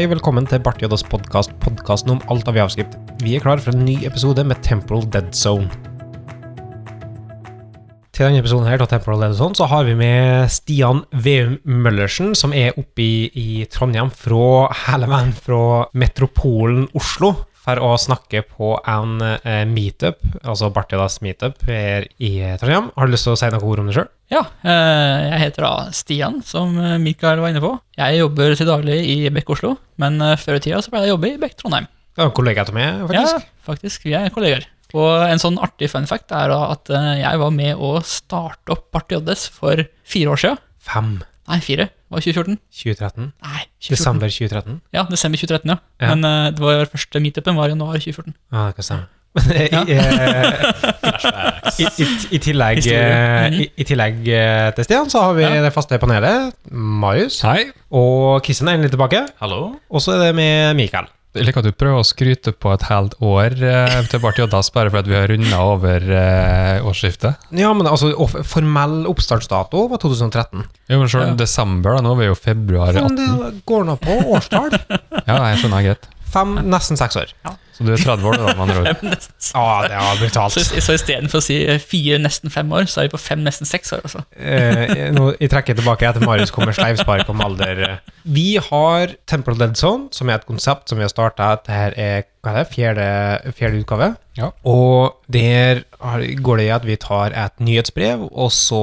Hei velkommen til Bart Joddas podkast, podkasten om alt av javskript. Vi er klar for en ny episode med Temporal Dead Zone. Til denne episoden her, Temporal Dead Zone, så har vi med Stian Veum Møllersen, som er oppe i, i Trondheim fra hele veien fra metropolen Oslo for å snakke på en eh, meetup, altså Bartidas meetup her i Trondheim. Har du lyst til å si noen ord om det sjøl? Ja, eh, jeg heter da Stian, som eh, Mikael var inne på. Jeg jobber til daglig i Bekk Oslo, men før i tida så pleide jeg å jobbe i Bekk Trondheim. Det er en kollega av meg, faktisk. Ja, faktisk. Vi er kolleger. Og en sånn artig fun fact er da at jeg var med å starte opp Bart for fire år siden. Fem. Nei, fire. Det var 2014. 2013. Nei, 2014. Desember 2013. Ja, desember 2013, ja. Ja. Men uh, det var første meetupen var i januar 2014. Ja, det kan stemme. I, i, i, i, tillegg, eh, Mhm. i, I tillegg eh, til Stian, så har vi Ja. det faste panelet. Marius. Hei. Og Kristian er endelig tilbake. Hallo. Og så er det med Mikael. Jeg liker at du prøver å skryte på et helt år eh, til Bart Joddas bare fordi vi har runda over eh, årsskiftet. Ja, men altså, formell oppstartsdato var 2013. Jo, men selv Ja. desember, da, nå er vi jo februar Men 18. det går nå på årstall. Ja, jeg skjønner greit. Fem, nesten seks år. Så du er 30 år, da, med andre ord. Ja, det var brutalt. Så, så istedenfor å si eh, fire, nesten fem år, så er vi på fem, nesten seks år. Altså. Eh, nå, jeg trekker tilbake etter Marius kommer sleivspark om alder. Vi har Temple Dead Zone, som er et konsept som vi har starta. Dette er hva er det, fjerde, fjerde utgave. Ja. Og der går det i at vi tar et nyhetsbrev, og så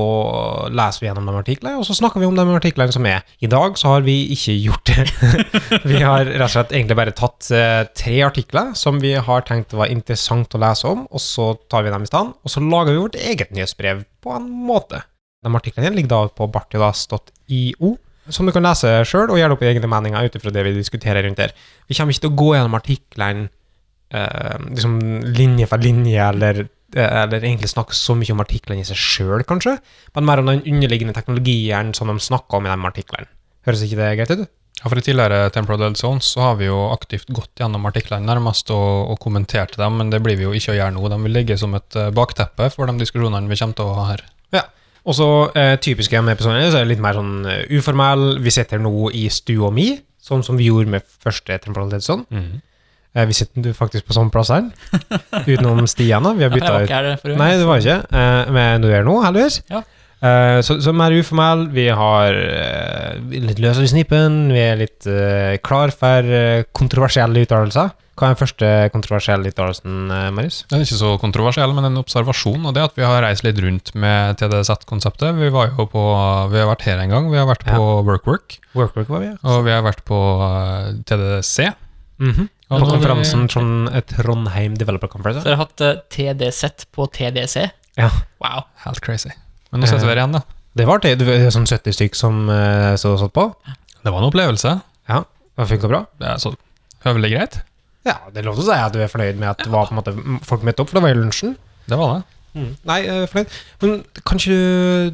leser vi gjennom de artiklene, og så snakker vi om de artiklene som er. I dag så har vi ikke gjort det. vi har rett og slett egentlig bare tatt eh, tre artikler som vi har tenkt var interessant å lese om, og så tar vi dem i stand, og så lager vi vårt eget nyhetsbrev på en måte. De artiklene ligger da på bartiodas.io, som du kan lese sjøl og gjøre opp egne meninger ut ifra det vi diskuterer rundt der. Vi kommer ikke til å gå gjennom artiklene eh, liksom linje for linje, eller, eh, eller egentlig snakke så mye om artiklene i seg sjøl, kanskje, men mer om den underliggende teknologien som de snakker om i de artiklene. Høres ikke det greit ut? Ja, for I tidligere Temporal Dead Zones så har vi jo aktivt gått gjennom artiklene nærmest og, og kommentert dem, men det blir vi jo ikke å gjøre nå. De vil ligge som et eh, bakteppe for de diskusjonene vi kommer til å ha her. Ja. Og så eh, typisk med episodene så er det litt mer sånn eh, uformell. Vi sitter nå i stua mi, sånn som vi gjorde med første Temporal Dead Zone. Eh, vi sitter faktisk på samme plass her, utenom Stian. da. Vi har bytta var ut ikke Nei, det var ikke. Eh, men du er nå, heldigvis. Ja. Eh, så, så mer uformell. Vi har uh, litt løsere i snipen. Vi er litt uh, klar for kontroversielle uttalelser. Hva er den første kontroversielle uttalelsen, Marius? Den er ikke så kontroversiell, men en observasjon, og det at vi har reist litt rundt med TDZ-konseptet. Vi på, vi har vært her en gang, vi har vært på WorkWork, Workwork var vi, ja. og vi har vært på TDC. Mm -hmm. På nå har vi- konferansen Trond, Trondheim Developer Conference. Så dere har hatt TDZ på TDC? Ja. Wow. Helt crazy. Men nå sitter vi her igjen, da. Det var det, Det var sånn 70 stykk som uh, så satt på. Det var en opplevelse. Ja, det funka bra. Det er så høvelig greit. Ja, det er lov til å si at du er fornøyd med at det var på en måte folk møtte opp, for det var jo lunsjen. Det var det. Nei, jeg er fornøyd. Men kanskje du,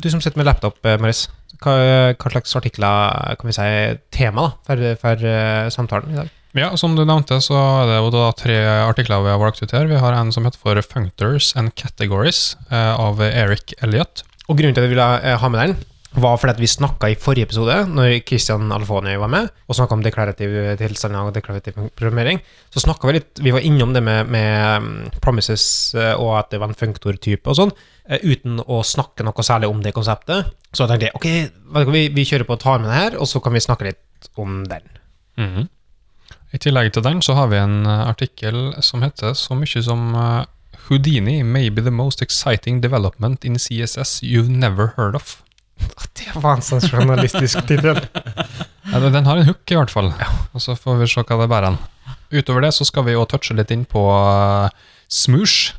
du som sitter med laptop, eh, Maris, hva, hva slags artikler kan vi si tema da, for, for uh, samtalen i dag? Ja, som du nevnte, så er det jo da tre artikler vi har valgt ut her. Vi har en som heter for Functors and Categories uh, av Eric Elliot. Og grunnen til at jeg ville eh, ha med den, var fordi at vi snakka i forrige episode, når Christian Alfoni var med, og snakka om deklarativ tilstand og deklarativ programmering, så snakka vi litt Vi var innom det med, med mm, promises eh, og at det var en funktor-type og sånn, eh, uten å snakke noe særlig om det konseptet. Så jeg tenkte ok, vi, vi kjører på og tar med det her, og så kan vi snakke litt om den. Mhm. I tillegg til den så har vi en artikkel som heter så mye som Houdini may be the most exciting development in CSS you've never heard of. Det var en sånn journalistisk tittel. Ja, den- har en hook, i hvert fall. Og så får vi se hva det bærer. Utover det så skal vi jo touche litt inn på uh, Smoosh.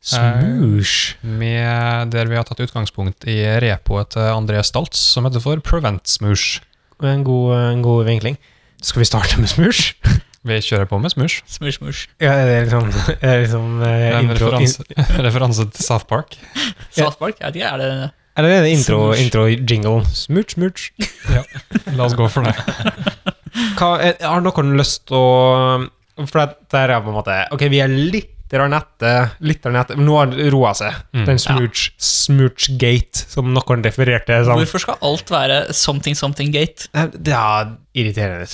Smoosh. Med der vi har tatt utgangspunkt i repoet til André Staltz, som heter for Prevent Smoosh. En god, en god vinkling. Skal vi starte med smoosh? Vi kjører på med smush. Smush, smush. Ja, er det liksom, er det liksom eh, En intro, referanse, referanse til South Park. South Park? Jeg vet ikke, er det Eller er det intro, Smoosh. intro jingle? Smooch, smooch. La oss gå for det. Hva, er, har noen lyst til å For der er på en måte Ok, vi er litt etter, litt etter, men nå har det roa seg. Mm. Den smooch, smooch-gate, som noen refererte sånn. Hvorfor skal alt være something something gate? Det er irriterende.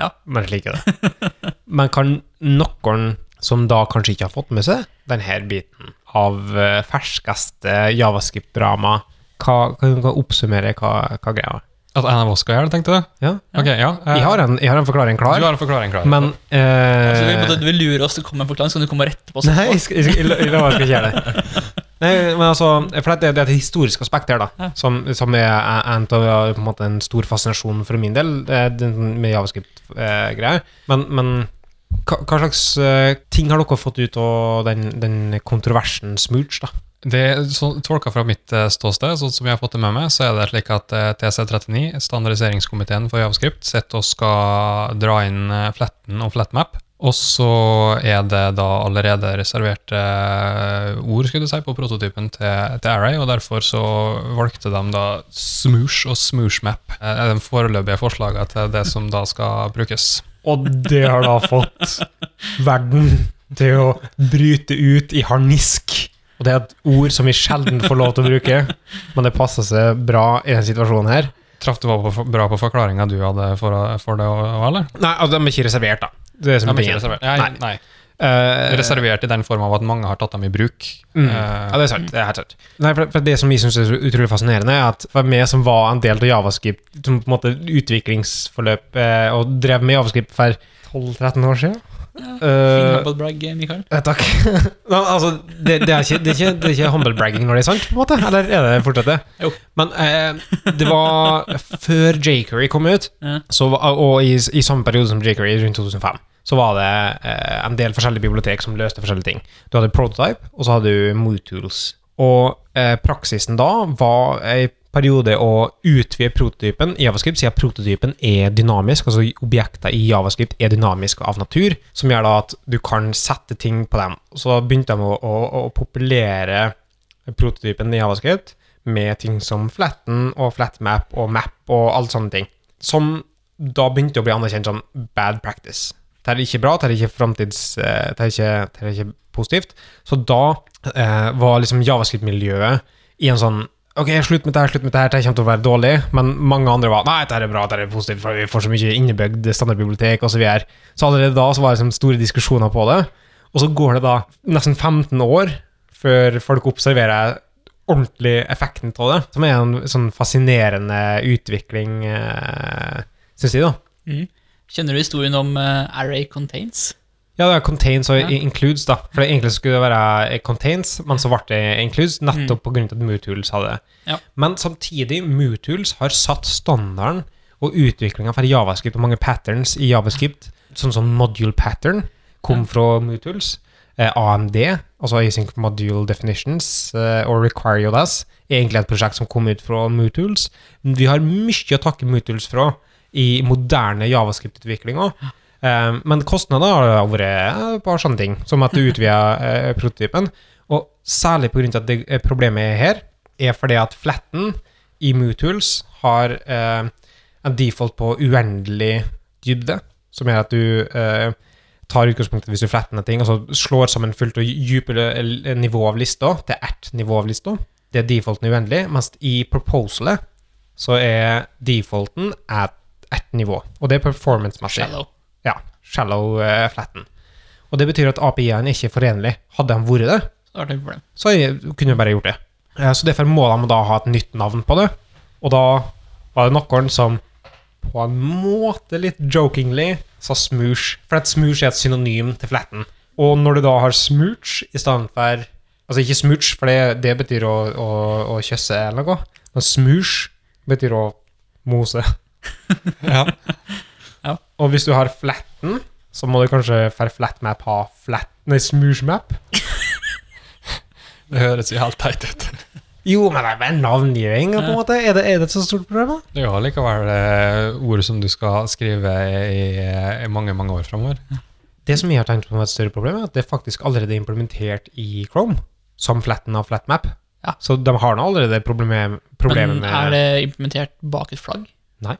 Ja. men slik er det. Men kan noen som da kanskje ikke har fått med seg denne biten av eh, ferskeste javascript-drama, hva kan du oppsummere hva, hva greia er? At en av oss skal gjøre det, tenkte du? Ja? Ok, ja. eh, Jeg har en, jeg har en forklaring Du har en forklaring klar. men Så du, vil, eh, måtte- du vil lure oss til å komme med en forklaring, så kan du komme rett på. oss? Nei, jeg skal, jeg jeg, jeg jeg, jeg skal ikke gjøre det. Nei, men altså, for det, det er et historisk aspekt her, da, Ja. som, som er en, en, måte, en stor fascinasjon for min del, med javascript-greier. men, men hva, hva slags eh, ting har dere fått ut av den, den kontroversen Smooch, da? Det så, Tolka fra mitt eh, ståsted, sånn som jeg har fått det med meg, så er det slik at eh, TC39, standardiseringskomiteen for javascript, sitter og skal dra inn eh, fletten og flatmap. Og så er det da allerede reserverte eh, ord skulle du si, på prototypen til, til Array, og derfor så valgte de da smoosh og smooshmap. Det er de foreløpige forslagene til det som da skal brukes. Og det har da fått verden til å bryte ut i harnisk. Og det er et ord som vi sjelden får lov til å bruke, men det passer seg bra i denne situasjonen her. Traff du bra på forklaringa du hadde for, for det òg, eller? Nei, altså, de er ikke reservert, da. Det er som De er ikke reservert. Nei, Nei. Eh, Reservert i den form av at mange har tatt dem i bruk. Mm. Uh, Ja, det er sant. Det er helt sant. Nei, for, for det som vi syns er så utrolig fascinerende, er at for meg som var en del av Javascript, som på en måte utviklingsforløp, eh, og drev med Javascript for 12-13 år siden Fin uh, Humblebrag, Mikael. eh, Takk. Altså, det, det, er ikke, det, er ikke, det er ikke humble når det er sant, på en måte? Eller er det fortsatt det? Jo. Men eh, det var før Jquery kom ut, Ja. så, og i, i samme periode som Jquery, rundt 2005, så var det eh, en del forskjellige bibliotek som løste forskjellige ting. Du hadde Prototype, og så hadde du MooTools. Og eh, praksisen da var en periode å utvide prototypen i Javascript, siden prototypen er dynamisk, altså objekter i Javascript er dynamisk av natur, som gjør da at du kan sette ting på dem. Så begynte de å, å, å populere prototypen i Javascript med ting som flatten og flatmap og map og alle sånne ting. Som da begynte å bli anerkjent som bad practice. Det er ikke bra, det er ikke framtids... eh, Det det er ikke positivt. Så da eh, var liksom javascript-miljøet i en sånn Ok, slutt med det her, slutt med det her, det kommer til å være dårlig. Men mange andre var Nei, dette er bra, dette er positivt, for vi får så mye innebygd standardbibliotek osv. Så, videre. så allerede da så var det liksom store diskusjoner på det. Og så går det da nesten 15 år før folk observerer ordentlig effekten av det, som er en sånn fascinerende utvikling, eh, syns jeg, da. Mm. Kjenner du historien om uh, Array Contains? Ja, det er contains og Ja. includes, da. For det egentlig skulle det være contains, men så ble det includes, nettopp på grunn av at MooTools hadde det. Ja. Men samtidig, MooTools har satt standarden og utviklinga for Javascript og mange patterns i Javascript, sånn som module pattern, kom fra MooTools. Eh, AMD, altså Async Module Definitions, eh, og Require JS, er egentlig et prosjekt som kom ut fra MooTools. Vi har mye å takke MooTools fra i moderne Javascript-utviklinga. Eh, men kostnader har vært et par sånne ting, som at du utvider eh, prototypen. Og særlig pga. at det eh, problemet her er fordi at flatten i MooTools har eh, en default på uendelig dybde, som gjør at du tar utgangspunktet hvis du fletter ting, og så slår sammen fullt og dypere nivå av lista til ett nivå av lista. Det er defaulten uendelig, mens i proposalet så er defaulten ett ett nivå, og det er performance-messig. Shallow. Ja, shallow uh, flatten. Og det betyr at API-en er ikke forenlig. Hadde de vært det, Så det så jeg kunne jeg bare gjort det. Uh, Så derfor må de da ha et nytt navn på det. Og da var det noen som på en måte litt jokingly sa smoosh. For at smoosh er et synonym til flatten. Og når du da har smooch i stedet for Altså ikke smooch, for det, det betyr å, å, å kysse eller noe. Men smoosh betyr å mose. ja. Og hvis du har flatten, så må du kanskje for flatmap ha flat, nei, smooshmap. Det høres jo helt teit ut. Jo, men det er vel navngiving, på en måte. Er det, er det et så stort problem, da? Det er jo likevel eh, ord som du skal skrive i, i mange, mange år framover. Det som jeg har tenkt på som et større problem, er at det er faktisk allerede implementert i Chrome, som flatten av flatmap. Ja. Så de har nå allerede problemet, problemet Men er det implementert bak et flagg? Nei.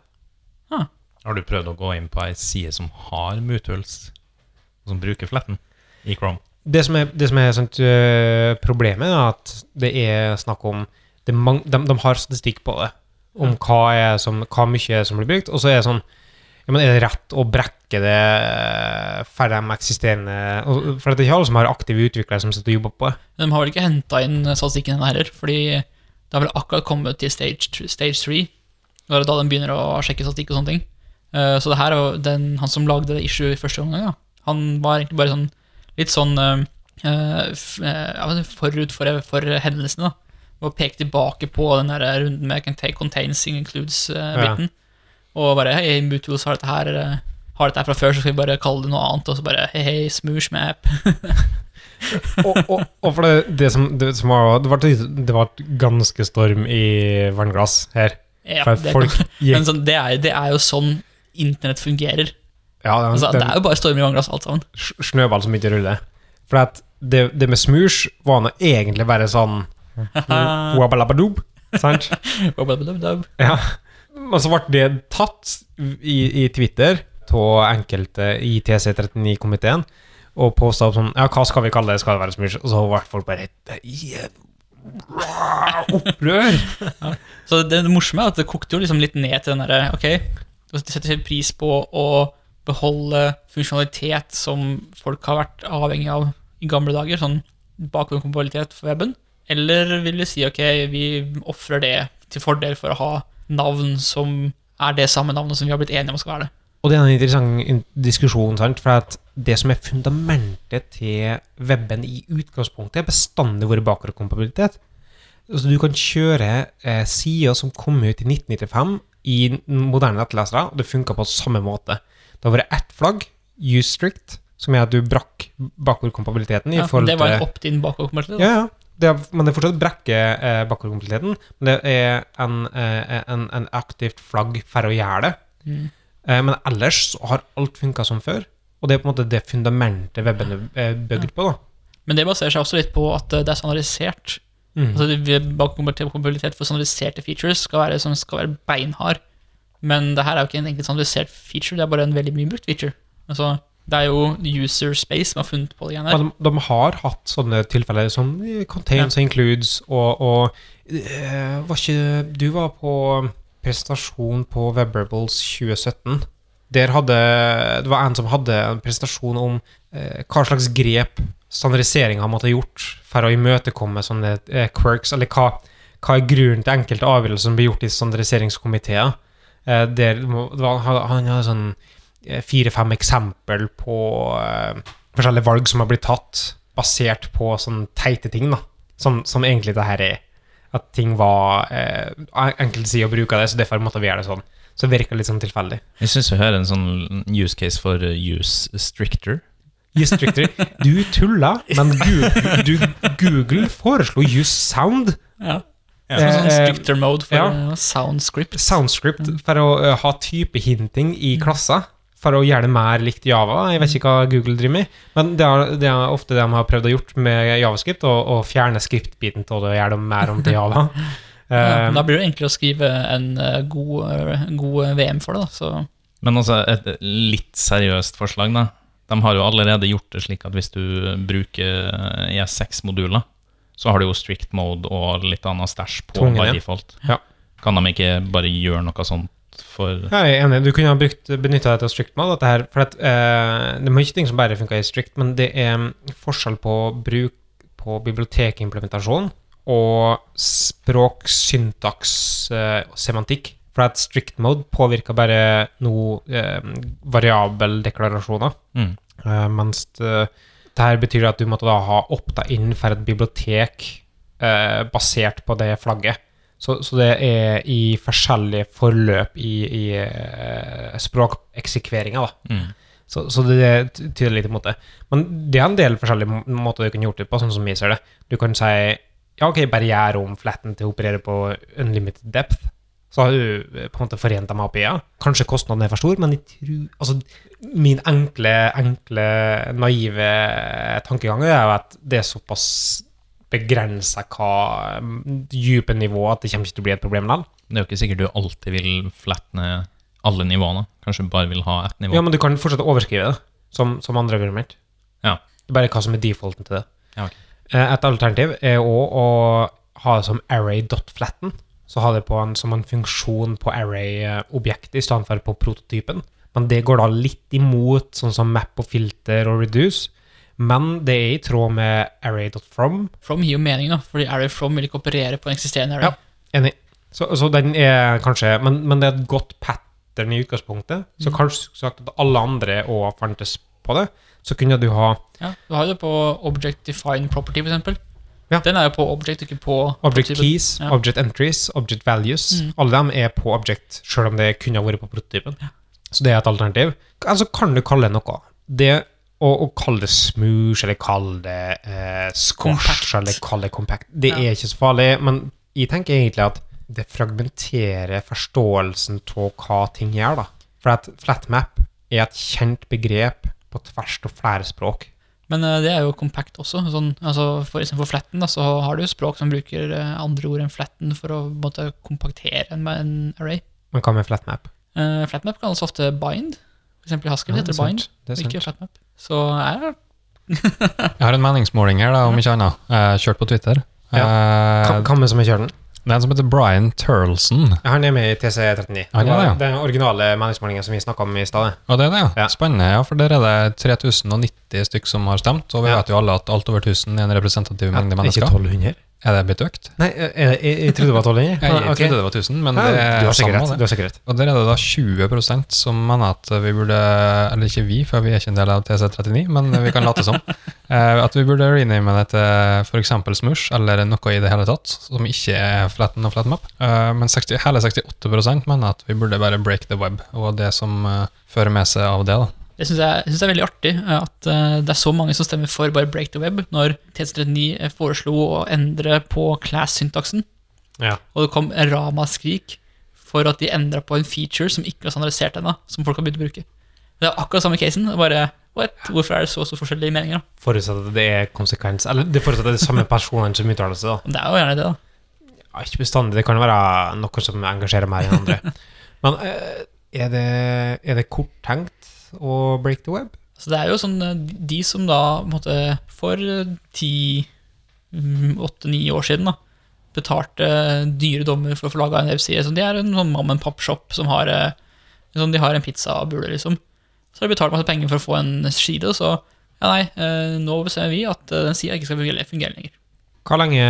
Har du prøvd å gå inn på ei side som har Mootuls, som bruker fletten i Chrome? Det som er, det som er sånt, øh, problemet, er at det er snakk om det er mang, de, de har statistikk på det, om hva, er som, hva mye som blir brukt. Og så er det sånn Ja, men er det rett å brekke det for de eksisterende og- For det er ikke alle som har aktive utviklere som sitter og jobber på det. De har vel ikke henta inn statistikken her, heller, fordi det har vel akkurat kommet til stage, stage 3. Det er da de begynner å sjekke statistikk og sånne ting. Eh, så det her er den, han som lagde det issue i første omgang, ja. han var egentlig bare sånn litt sånn eh, forut for, for hendelsene, da. Og pekte tilbake på den der runden med can take contains includes-biten. Og bare hei, Mutuals har dette her har dette her fra før, så skal vi bare kalle det noe annet. Og så bare hei, hei, smoosh map. og, og, og for det, det, som, det som var Det var, det var ganske storm i vannglass her. Ja, det, folk men sånn, det, er, det er jo sånn internett fungerer. Ja, den, Altså, det er jo bare stormer i vannglass, alt sammen. snøball som ikke ruller. For at det, det med smoosh var nå egentlig bare sånn Wabalabadoop, sant? Blablabla. Ja. Men så ble det tatt i, i Twitter av enkelte i TC39-komiteen og posta opp sånn Ja, hva skal vi kalle det? Skal det være smoosh? Og så ble folk bare det er jæv- Så det, det morsomme er at det kokte jo liksom litt ned til den derre Ok, du setter pris på å beholde funksjonalitet som folk har vært avhengig av i gamle dager, sånn bakgrunnskompatibilitet for weben, eller vil vi si ok, vi ofrer det til fordel for å ha navn som er det samme navnet som vi har blitt enige om skal være det? Og det er en interessant diskusjon, sant? for det som er fundamentet til weben i utgangspunktet, er bestandig vært bakgrunnskompatibilitet. Altså, du kan kjøre eh, sider som kom ut i 1995 i moderne nettlesere, og det funka på samme måte. Det har vært ett flagg, use strict, som er at du brakk bakordkompabiliteten. Ja, det var en opt-in bakordkompabilitet? Ja, ja. Det er, men det fortsatt brekker eh, bakordkompabiliteten, Men det er en, eh, en, en aktivt flagg for å gjøre det. Mm. Eh, men ellers så har alt funka som før. Og det er på en måte det fundamentet webben er bygd på. da. Men det baserer seg også litt på at eh, det er standardisert. Mm. Altså Bakkompatibilitet for standardiserte features skal være, som skal være beinhard. Men det her er jo ikke en enkelt standardisert feature, det er bare en veldig mye brukt feature. Altså, det er jo user space som har funnet på det igjen her. De, de har hatt sånne tilfeller som eh, contains ja. includes, og, og øh, var ikke Du var på presentasjon på Webrables 2017. Der hadde Det var en som hadde en presentasjon om øh, hva slags grep standardiseringa måtte ha gjort for å imøtekomme sånne eh, quirks, eller hva, hva er grunnen til enkelte avgjørelser som blir gjort i standardiseringskomiteer. Eh, der han hadde sånn eh, fire-fem eksempel på forskjellige valg som har blitt tatt basert på sånne teite ting, da. Som, som egentlig det her er. At ting var eh, Enkelte sider bruker det, så derfor måtte vi gjøre det sånn. Så det virker litt sånn tilfeldig. Jeg syns jeg hører en sånn use case for use stricter. Use stricter. Du tulla, men Google, du, Google foreslo just sound. Ja. Ja. Sånn, sånn Eh, stricter mode for ja. soundscript. Soundscript for å eh, ha typehinting i klasser. For å gjøre det mer likt Java. Jeg vet ikke hva Google driver med. Men det er, det er ofte det de har prøvd å gjøre med javascript, å, fjerne skriptbiten til det og gjøre det mer om til Java. Ja, Eh, da blir det enklere å skrive en eh, god, eh, god VM for det. Da. Så Men altså, et litt seriøst forslag, da. De har jo allerede gjort det slik at hvis du bruker ES6-moduler, så har du jo strict mode og litt annet stæsj på Tvungen, by default. Ja. Kan de ikke bare gjøre noe sånt for Jeg er enig. Du kunne ha brukt, benytta deg av strict mode. Dette her, for at, eh, det er mye ting som bare funker i strict, men det er forskjell på bruk på bibliotekimplementasjon og språksyntaks og eh, semantikk. For at strict mode påvirker bare noe eh, variabeldeklarasjoner. mm. Eh, mens det, det her betyr at du måtte da ha opta inn for et bibliotek uh, basert på det flagget. Så, så det er i forskjellige forløp i, i uh, språkeksekveringa, da. Mm. Så, så det tyder litt imot det. Men det er en del forskjellige måter du kan gjort det på, sånn som vi ser det. Du kan si ja, ok, bare gjør om fletten til å operere på unlimited depth. Så har du eh, på en måte forent dem API-er. Kanskje kostnaden er for stor, men jeg tror Altså, min enkle, enkle, naive tankegang er jo at det er såpass begrensa hva mm, dype nivå at det kommer ikke til å bli et problem likevel. Det er jo ikke sikkert du alltid vil flatne alle nivåene. Kanskje du bare vil ha ett nivå. Ja, men du kan fortsatt overskrive det, som, som andre argument. Ja. Det er bare hva som er defaulten til det. Ja, ok. Eh, Et alternativ er òg å ha det som array.flatten. Så ha det på en, som en funksjon på array-objektet i stedet for på prototypen. Men det går da litt imot sånn som map og filter og reduce. Men det er i tråd med array.from. From gir jo mening, da, fordi array.from vil ikke operere på en eksisterende array. Ja. Enig. Så, så den er kanskje men, men det er et godt pattern i utgangspunktet. Så Mm. kanskje sagt at alle andre òg fantes på det. Så kunne du ha Ja, du har det på Object Define Property, eksempel. Ja. Den er jo på Object, ikke på object prototypen. keys, Ja. object entries, object values. Mm. Alle dem er på object, sjøl om det kunne ha vært på prototypen. Så det er et alternativ. Altså kan du kalle det noe. Det å, å kalle det smoosh, eller kalle det eh, squash, Compact. eller kalle det compact, det Ja. er ikke så farlig. Men jeg tenker egentlig at det fragmenterer forståelsen av hva ting gjør, da. For at flatmap er et kjent begrep på tvers av flere språk. Men eh, det er jo compact også. Sånn, altså for eksempel for flatten da, så har du språk som bruker eh, andre ord enn flatten for å måtte kompaktere en, en array. Men hva med flatmap? Uh, flatmap kalles ofte bind. For eksempel i Haskell Ja, heter det bind. Det ikke flatmap. Så er Jeg har en meningsmåling her, da, om ikke annet. Kjørt på Twitter. Ja. Eh, med som er kjøren? Det er en som heter Brian Turlson. Han er med i TC39. Han er det, ja. Den originale meningsmålingen som vi snakka om i stad. Og det er det, ja. Ja. Spennende. ja, For der er det 3090 stykk som har stemt, og vi Ja. vet jo alle at alt over 1000 er en representativ mengde Ikke mennesker. 1200? Er det blitt økt? Nei, jeg, jeg, jeg trodde det var 1200. Jeg, jeg okay. trodde det var 1000, men Ja, det du er har sikkert rett. Du har sikkert rett. Og der er det da 20% som mener at vi burde Eller ikke vi, for vi er ikke en del av TC39, men vi kan late som. eh, at vi burde rename det til f.eks. Smush, eller noe i det hele tatt, som ikke er Flatten og Flatmap. Eh, men 60, hele 68% mener at vi burde bare break the web, og det som eh, fører med seg av det. da. Det syns jeg, jeg synes er veldig artig eh, at eh, det er så mange som stemmer for bare break the web, når TC39 foreslo å endre på class-syntaksen, Ja. og det kom ramaskrik for at de endra på en feature som ikke var standardisert ennå, som folk har begynt å bruke. Det er akkurat samme casen. Bare, what? Hvorfor er det så så forskjellige meninger? da? Forutsatt at det er konsekvens Eller det forutsatt at det er samme personene som uttaler seg, da. Det er jo gjerne det, da. Ja, ikke bestandig. Det kan være noe som engasjerer mer enn andre. Men eh, er det, er det korttenkt å break the web? Så det er jo sånn eh, De som da måtte, for ti, mm, åtte-ni år siden da, betalte dyre dommer for å få laga en webside så De er en sånn mom and pop-shop som har eh, sånn, De har en pizzabule, liksom. Så har de betalt masse penger for å få en side, så ja, nei, eh, nå bestemmer vi at eh, den sida ikke skal fungere, fungere lenger. Hvor lenge,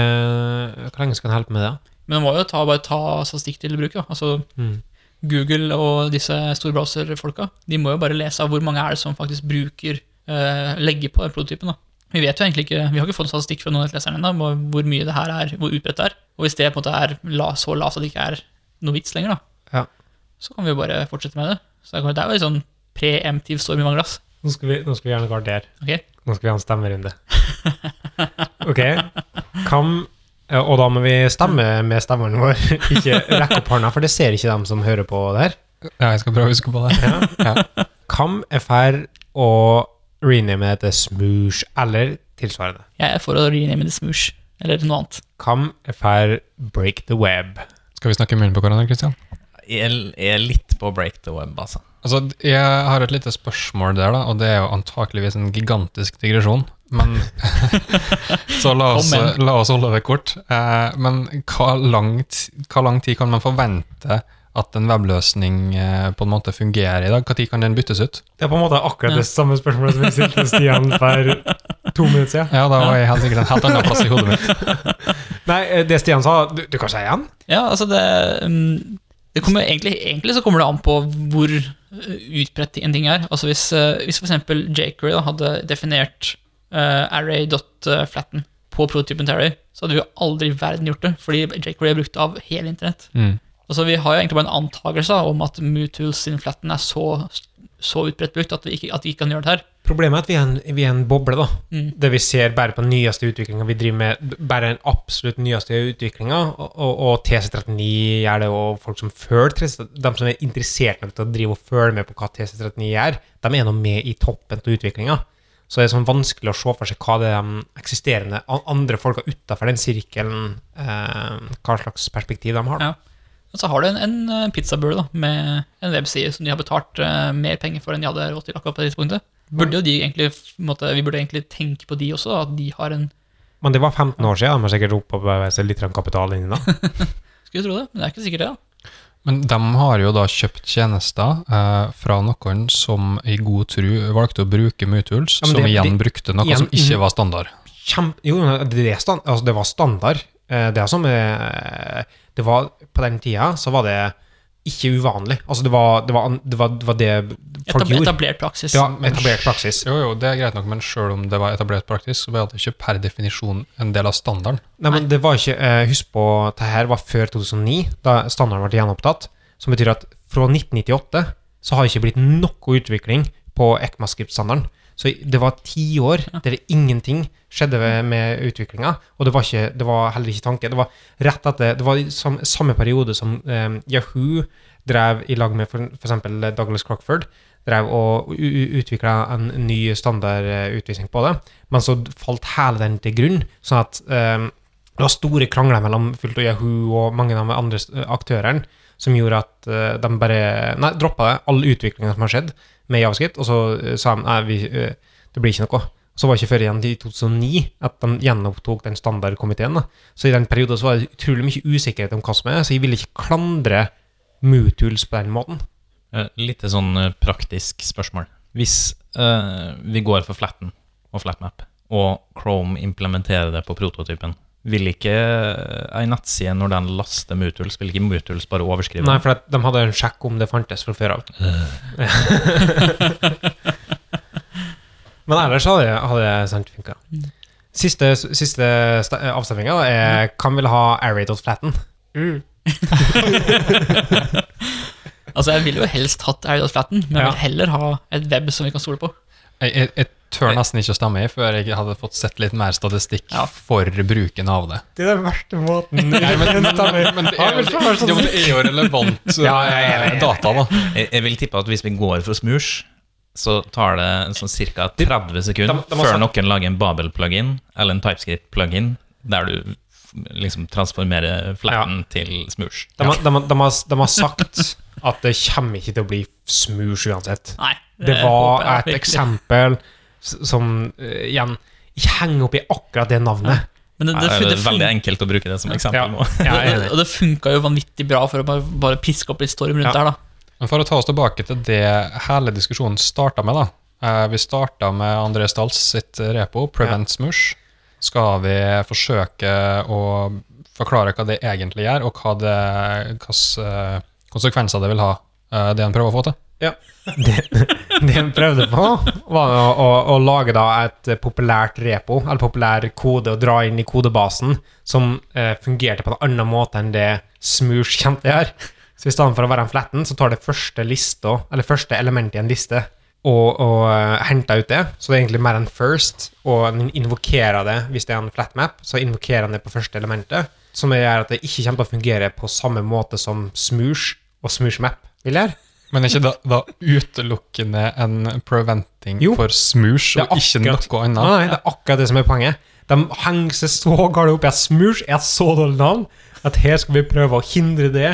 hvor lenge skal en holde på med det? Men man må jo ta, bare ta statistikk til bruk. Da. Altså, Mm. Google og disse store browser-folka De må jo bare lese av hvor mange er det som faktisk bruker eh, legger på den prototypen. da. Vi vet jo egentlig ikke, vi har ikke fått statistikk fra noen av leserne ennå hvor mye det her er, hvor utbredt det er. Og hvis det på en måte er la, så lavt at det ikke er noe vits lenger, da, Ja. så kan vi jo bare fortsette med det. Så det er jo litt sånn preemptiv storm i vannglass. Nå skal vi, nå skal vi gjerne gardere. Okay. Nå skal vi ha en stemmerunde. Ok. Kam, og da må vi stemme med stemmen vår, ikke rekke opp hånda, for det ser ikke dem som hører på det her. Ja, jeg skal prøve å huske på det. Ja. Kam er ferd å rename det til smoosh eller tilsvarende. Jeg er for å rename det smoosh, eller noe annet. Kam er ferd break the web. Skal vi snakke munnen på hverandre, Kristian? Jeg er litt på break the web, altså. Altså, jeg har et lite spørsmål der, da, og det er jo antakeligvis en gigantisk digresjon. Men Så la oss, la oss holde det kort. Eh, men hva langt, hva lang tid kan man forvente at en webløsning eh, på en måte fungerer i dag? Når kan den byttes ut? Det er på en måte akkurat Ja. det samme spørsmålet som vi stilte Stian for to minutter siden. Ja, da var jeg helt sikkert en helt annen plass i hodet mitt. Nei, det Stian sa, du, du kan si igjen? Ja, altså det, mm, det kommer egentlig, egentlig så kommer det an på hvor eh, utbredt en ting er. Altså Hvis, eh, hvis f.eks. jQuery hadde definert array.flatten på prototypen Terry, så hadde vi jo aldri i verden gjort det, fordi jQuery er brukt av hele internett. Mm. Altså Vi har jo egentlig bare en antakelse om at Mootools sin flatten er så, så utbredt brukt at vi ikke, at vi ikke kan gjøre det her. Problemet er at vi er en, vi er en boble, da. Mm. Det vi ser bare på den nyeste utviklinga. Vi driver med bare den absolutt nyeste utviklinga. Og, og, og TC39 gjør det, og folk som følger TC, de som er interessert nok til å drive og følge med på hva TC39 gjør, de er nå med i toppen av utviklinga. Så det er sånn vanskelig å se for seg hva det de eksisterende andre folka utafor den sirkelen eh, Hva slags perspektiv de har. Ja. Og så har du en, en eh, pizzabule med en webside som de har betalt eh, mer penger for enn de hadde råd til akkurat på det tidspunktet. Burde de egentlig, måtte, vi burde egentlig tenke på de også, at de har en Men det var 15 år siden. De har sikkert opparbeidet seg litt kapital inni da. Skulle tro det, men det er ikke sikkert det. da. Men de har jo da kjøpt tjenester eh, fra noen som i god tro valgte å bruke Mutools, Ja, som det- igjen det- brukte noe igjen- som ikke var standard. Kjempe, jo, det, stand, altså det var standard. Eh, Det som eh, Det var På den tida så var det ikke uvanlig. Altså, det var det, var, det, var, det, var det folk gjorde. etablert praksis. Ja, etablert praksis. Jo, jo, det er greit nok, men selv om det var etablert praksis, så var det ikke per definisjon en del av standarden. Nei, men det var ikke eh, Husk på, det her var før 2009, da standarden ble gjenopptatt. Som betyr at fra 1998 så har det ikke blitt noe utvikling på ECMAScript-standarden. Så det var ti år der ingenting skjedde med utviklinga, og det var, ikke, det var heller ikke tanke. Det var rett etter Det var samme periode som um, Yahoo drev i lag med eksempel Douglas Crockford drev og utvikla en ny standardutvisning på det, men så falt hele den til grunn, sånn at um, det var store krangler mellom Fullt og Yahoo og mange av de andre aktørene som gjorde at uh, de bare Nei, droppa det, all utviklinga som har skjedd med Javascript, og så eh, sa de nei, eh, det blir ikke noe. Så var det ikke før igjen i 2009 at de gjenopptok den standardkomiteen. Så i den perioden så var det utrolig mye usikkerhet om hva som er, så jeg ville ikke klandre Mootools på den måten. Eh, Litt sånn praktisk spørsmål. Hvis uh, vi går for flatten og flatmap, og Chrome implementerer det på prototypen, vil ikke eh, ei nettside, når den laster Mutuals, vil ikke Mutuals bare overskrive Nei, for at de hadde en sjekk om det fantes fra før av. Men ellers hadde jeg, hadde det sant funka. Siste, siste avstemminga er hvem vil ha array.flatten? Altså, jeg ville jo helst hatt Aerial men jeg vil heller ha et web som vi kan stole på. Et jeg, jeg tør nesten ikke å stemme i før jeg hadde fått sett litt mer statistikk Ja. for bruken av det. Det er den verste måten Nei, men, men, men, men, det, er, jo- det er jo relevant Ja, jeg data, da. Jeg, jeg vil tippe at hvis vi går for smoosh, så tar det sånn ca. 30 sekunder De- de før sagt- noen lager en Babel-plugin eller en TypeScript-plugin der du liksom transformerer flatten til smoosh. De, de, har- de, har, de har sagt at det kommer ikke til å bli smoosh uansett. Nei. Det det var et eksempel som eh, igjen Ikke henger opp i akkurat det navnet. Men det, Det, det, det, er veldig enkelt å bruke det som eksempel Ja. nå. Ja, jeg er og det funka jo vanvittig bra for å bare, bare piske opp litt storm rundt Ja. der, da. Men for å ta oss tilbake til det hele diskusjonen starta med, da. Eh, vi starta med André Stals sitt repo, Prevent Smush. Skal vi forsøke å forklare hva det egentlig gjør, og hva det, hvilke konsekvenser det vil ha, eh, det han prøver å få til? Ja. Det, det han prøvde på, var å, å, å lage et populært repo, eller populær kode, og dra inn i kodebasen, som eh, fungerte på en annen måte enn det Smoosh kommer til. Så i stedet for å være en flatten, så tar det første lista, eller første element i en liste, og, og uh, henter ut det. Så det er egentlig mer enn first, og den invokerer det hvis det er en flatmap, så invokerer den det på første elementet, som gjør at det ikke kommer til å fungere på samme måte som Smoosh og Smoosh Map vil gjøre. Men er ikke da, da utelukkende en preventing Jo. for smoosh, og ikke noe annet? nei, det er akkurat det som er poenget. De henger seg så galt opp i at Smoosh er et så dårlig navn at her skal vi prøve å hindre det.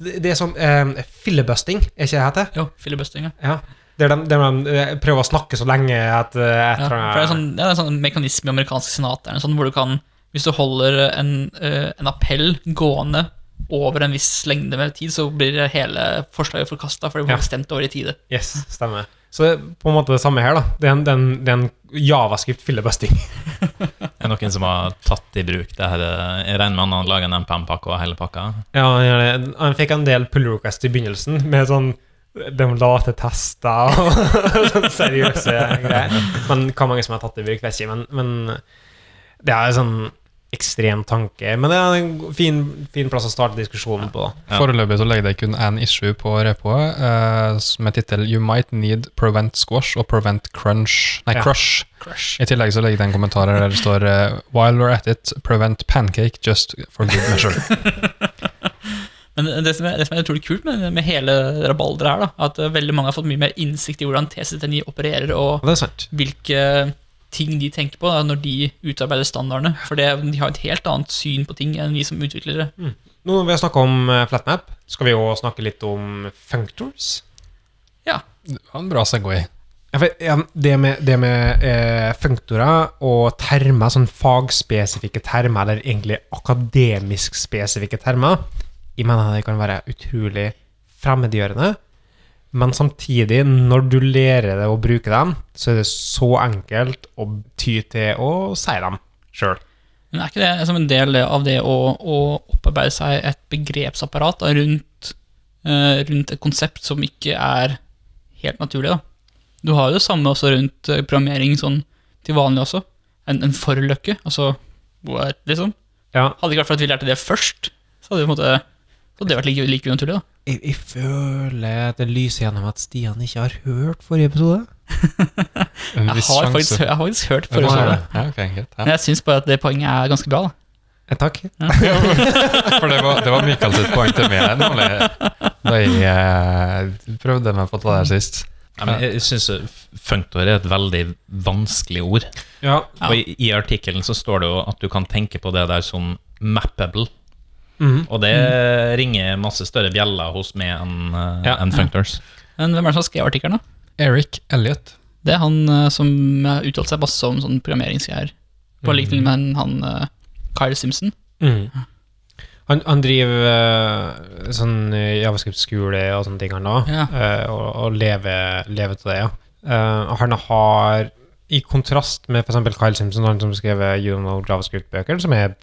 Det, det er som eh, fillebusting, er ikke det det heter? Jo, filibusting, ja. Ja. Der de, der de eh, prøver å snakke så lenge at eh, ja. For det er, sånn, det er en sånn mekanisme i amerikansk senat der, sånn, hvor du kan, hvis du holder en, eh, en appell gående over en viss lengde med tid, så blir hele forslaget forkasta, for det blir Ja. stemt over i tide. Yes, stemmer. Så det er på en måte det samme her, da. Det er en, det er en, er en javascript fillebusting. Er det noen som har tatt i bruk det her? eh, Jeg regner med han har laget en MPM-pakke og hele pakka. Ja, han. Han fikk en del pull request i begynnelsen, med sånn de late tester og sånne seriøse greier. Men hva mange som har tatt i bruk, vet jeg ikke. Men, men det er sånn ekstrem tanke. Men det er en fin, fin plass å starte diskusjonen på. Ja. Foreløpig så legger det kun én issue på repoet, uh, med tittel 'You might need prevent squash' og 'prevent crunch'. Nei, Ja. crush. Crush. I tillegg så legger det en kommentar her der det står uh, 'While we're at it, prevent pancake just for good measure'. Men det som, er, det som er utrolig kult med, med hele rabalderet her, da, at eh, veldig mange har fått mye mer innsikt i hvordan TC39 opererer, og Og det er sant. hvilke ting de tenker på da, når de utarbeider standardene. For det, de har et helt annet syn på ting enn vi som utviklere. Nå når vi har snakka om eh, flatmap, skal vi jo snakke litt om functors. Ja. Det var en bra Segway. Ja, for, ja, det med, det med eh, functorer og termer, sånn fagspesifikke termer, eller egentlig akademisk spesifikke termer, jeg mener det kan være utrolig fremmedgjørende. Men samtidig, når du lærer deg å bruke dem, så er det så enkelt å ty til å si dem sjøl. Men er ikke det som en del av det å, å opparbeide seg et begrepsapparat da, rundt, uh, rundt et konsept som ikke er helt naturlig? da? Du har jo det samme også rundt eh, programmering sånn til vanlig også. En, en forløkke, altså what, liksom. Ja, Hadde det ikke vært for at vi lærte det først, så hadde vi på en måte, så hadde har vært like, like unaturlig. da. jeg, jeg føler det lyser gjennom at Stian ikke har hørt forrige episode. Jeg har, faktisk, jeg har faktisk hørt forrige episode. Ja, ok, ja. Men jeg syns bare at det poenget er ganske bra. da. Eh, Takk. For det var, det var Mikael sitt poeng til meg, nemlig da jeg eh, prøvde meg på det der sist. Ja, men jeg syns funktor er et veldig vanskelig ord. Ja. Ja. Og i, i artikkelen så står det jo at du kan tenke på det der som mappable. Mhm. Og det ringer masse større bjeller hos meg enn eh, Ja. en functors. Men hvem er det som har skrevet artikkelen? da? Eric Elliot. Det er han eh, som har uttalt seg masse om sånn programmeringsgreier. På lik linje med han eh, Kyle Simpson. Mm. Han, han driver sånn javascript-skole og sånne ting, han da, Ja. eh, og, og lever, lever til det, ja. Eh, han har, i kontrast med eksempel Kyle Simpson, han som skrev You Know JavaScript-bøker, som er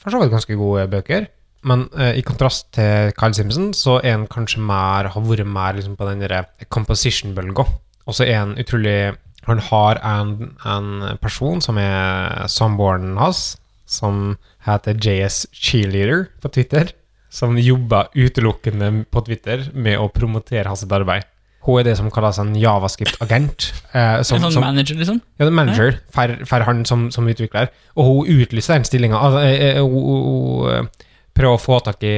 for så vidt ganske gode bøker, men uh, i kontrast til Kyle Simpson, så er han kanskje mer, har vært mer liksom, på den der composition-bølga. Og så er han utrolig Han har en, en person som er samboeren hans, som heter JS Cheerleader på Twitter, som jobber utelukkende på Twitter med å promotere hans arbeid. Hun er det som kalles en javascript-agent. Eh, som, en sånn som, manager, liksom. ja, det er manager for, for han som, som utvikler. Og hun utlyser den stillinga. Altså, eh, eh, prøver å få tak i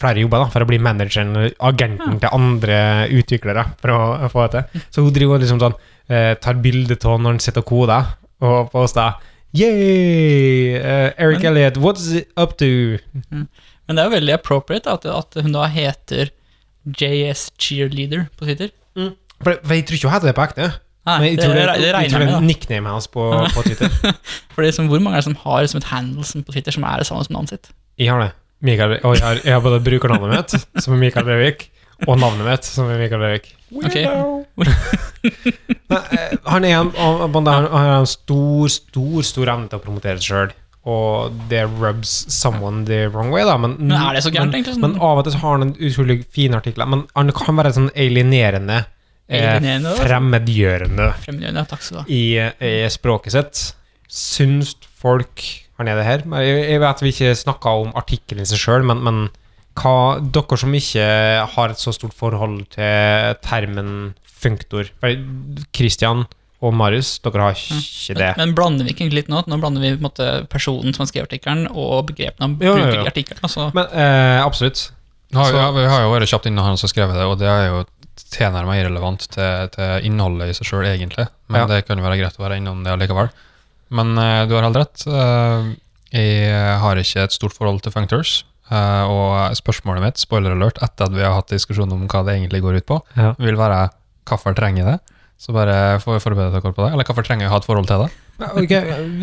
flere jobber da, for å bli manageren, agenten til andre utviklere. For å, få det til. Så hun driver og liksom sånn, eh, tar bilde av når han sitter og koder, og poster Yay! Uh, Eric Men- Elliot, what's it up to? Men det er jo veldig appropriate at, at hun da heter JS Cheerleader på Twitter. For, for jeg tror ikke hun heter det på ekte. Nei, Men jeg det, tror det, det jeg regner tror jeg det er nicknamet hans på, på Twitter. For det er som, Hvor mange er det som har som et handle på Twitter som er det samme som navnet sitt? Jeg har det. Mikael, og jeg har, jeg har både brukernavnet mitt, som er Mikael Brevik, og navnet mitt, som er Mikael Brevik. Okay. Nei, eh, han, er en, han, han han har en stor, stor stor evne til å promotere seg sjøl, og det rubs someone the wrong way, da. Men, Men er det så gærent, egentlig? Sånn- men av og til har han en utrolig fin artikler. Men han kan være sånn alienerende, eh, Alienerende, eh, fremmedgjørende Fremmedgjørende, takk skal du ha. i, i språket sitt. Syns folk han er det her? Jeg, vet vi ikke snakka om artikkelen i seg sjøl, men, men hva, dere som ikke har et så stort forhold til termen funktor Kristian Christian og Marius, dere har ikke det. Men, men blander vi ikke egentlig litt nå? Nå blander vi på en måte personen som har skrevet artikkelen, og begrepene han bruker i artikkelen. Altså, Men eh, absolutt. Har, Så- ja, vi har jo vært kjapt innom han som har skrevet det, og det er jo tilnærmet irrelevant til, til innholdet i seg sjøl, egentlig. Men Ja. det kan jo være greit å være innom det allikevel. Men uh, du har helt rett. Uh, jeg har ikke et stort forhold til functors. Uh, og spørsmålet mitt, spoiler alert, etter at vi har hatt diskusjon om hva det egentlig går ut på, Ja. vil være hvorfor trenger det? Så bare for, forbered dere på det. Eller hvorfor trenger jeg å ha et forhold til det? Ok,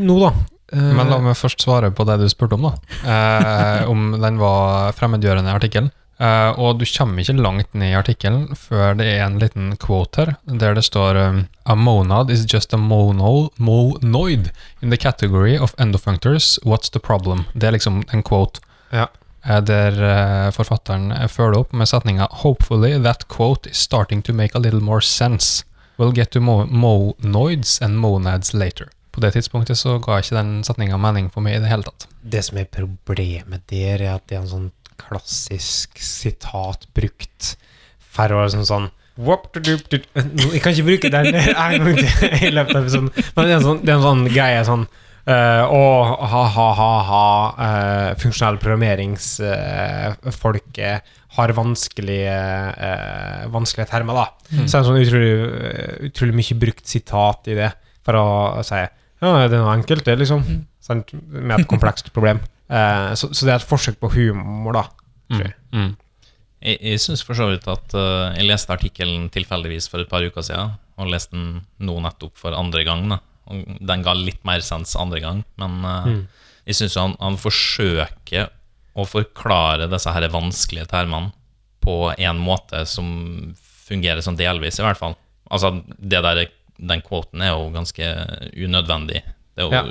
nå, da. Eh, Men la meg først svare på det du spurte om, da. Eh, om den var fremmedgjørende, i artikkelen. Eh, og du kommer ikke langt ned i artikkelen før det er en liten quote her, der det står um, A monad is just a mono, monoid in the category of endofunctors. What's the problem? Det er liksom en quote. Ja. uh, der uh, forfatteren følger opp med setninga Hopefully that quote is starting to make a little more sense. We'll get to mo monoids and monads later. På det tidspunktet så ga ikke den setninga mening for meg i det hele tatt. Det som er problemet der, er at det er en sånn klassisk sitat brukt for å sånn sånn. Nå, Jeg kan ikke bruke den en gang til i løpet av episoden, men det er en sånn, er en sånn greie sånn eh, Å, ha-ha-ha-ha uh, Funksjonell programmeringsfolket har vanskelige, eh, vanskelige termer, da. Så det er en sånn utrolig, eh, utrolig mye brukt sitat i det for å si Ja, det er noe enkelt, det, liksom. Mm. Med et komplekst problem. Eh, så, så det er et forsøk på humor, da. tror jeg. Mm. Jeg, jeg syns for så vidt at uh, jeg leste artikkelen tilfeldigvis for et par uker siden, og leste den nå nettopp for andre gang. Da. Og den ga litt mer sens andre gang, men uh, Mm. jeg syns han, han forsøker å forklare disse her vanskelige termene på en måte som fungerer sånn delvis, i hvert fall. Altså, det der, den kvoten er jo ganske unødvendig. Det er jo Ja.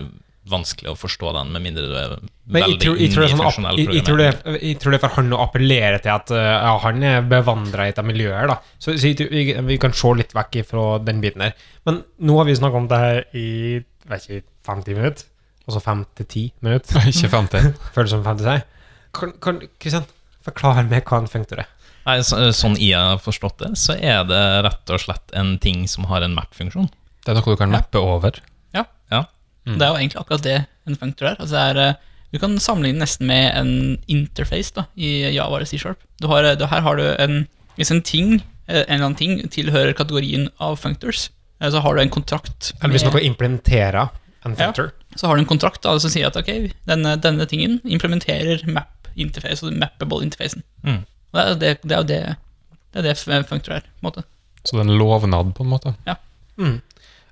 Vanskelig å forstå den, med mindre du er Men jeg veldig tror, jeg, tror det er sånn, jeg, tror det, jeg tror det er for han å appellere til at uh, ja, han er bevandra i dette miljøet. da. Så, så jeg tror vi, vi kan se litt vekk fra den biten her. Men nå har vi snakka om det her i vet ikke, 50 minutter. Altså 5 til 10 minutter. Ikke 50. Føles som 50 seg. Kan, kan Kristian, forklare meg hva en functor er. Nei, så, sånn jeg har forstått det, så er det rett og slett en ting som har en map-funksjon. Det er noe du kan mappe over. Ja. Ja. Mm. Det er jo egentlig akkurat det en functor er. Altså det er eh, du kan sammenligne nesten med en interface da, i Java eller C-sharp. Du har, eh, du- Her har du en Hvis en ting, eh, en eller annen ting tilhører kategorien av functors, så har du en kontrakt Eller hvis med- noe implementerer en Ja. så har du en kontrakt da, som sier at ok, denne, denne tingen implementerer map interface, og mappable interfacen. Mm. Det er det, det, er jo det, det, er det functor er, på en måte. Så det er en lovnad, på en måte. Mm.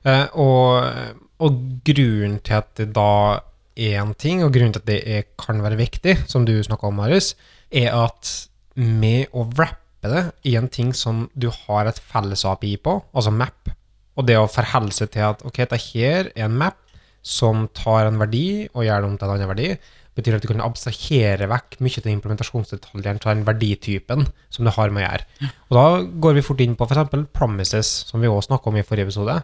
Eh, og, og grunnen til at det da er en ting, og grunnen til at det er, kan være viktig, som du snakka om, Marius, er at med å wrappe det i en ting som du har et felles API på, altså map, og det å forholde seg til at ok, dette her er en map som tar en verdi og gjør det om til en annen verdi, betyr at du kan abstrahere vekk mye av implementasjonsdetaljene til den verditypen som det har med å gjøre. Og da går vi fort inn på f.eks. promises, som vi også snakka om i forrige episode.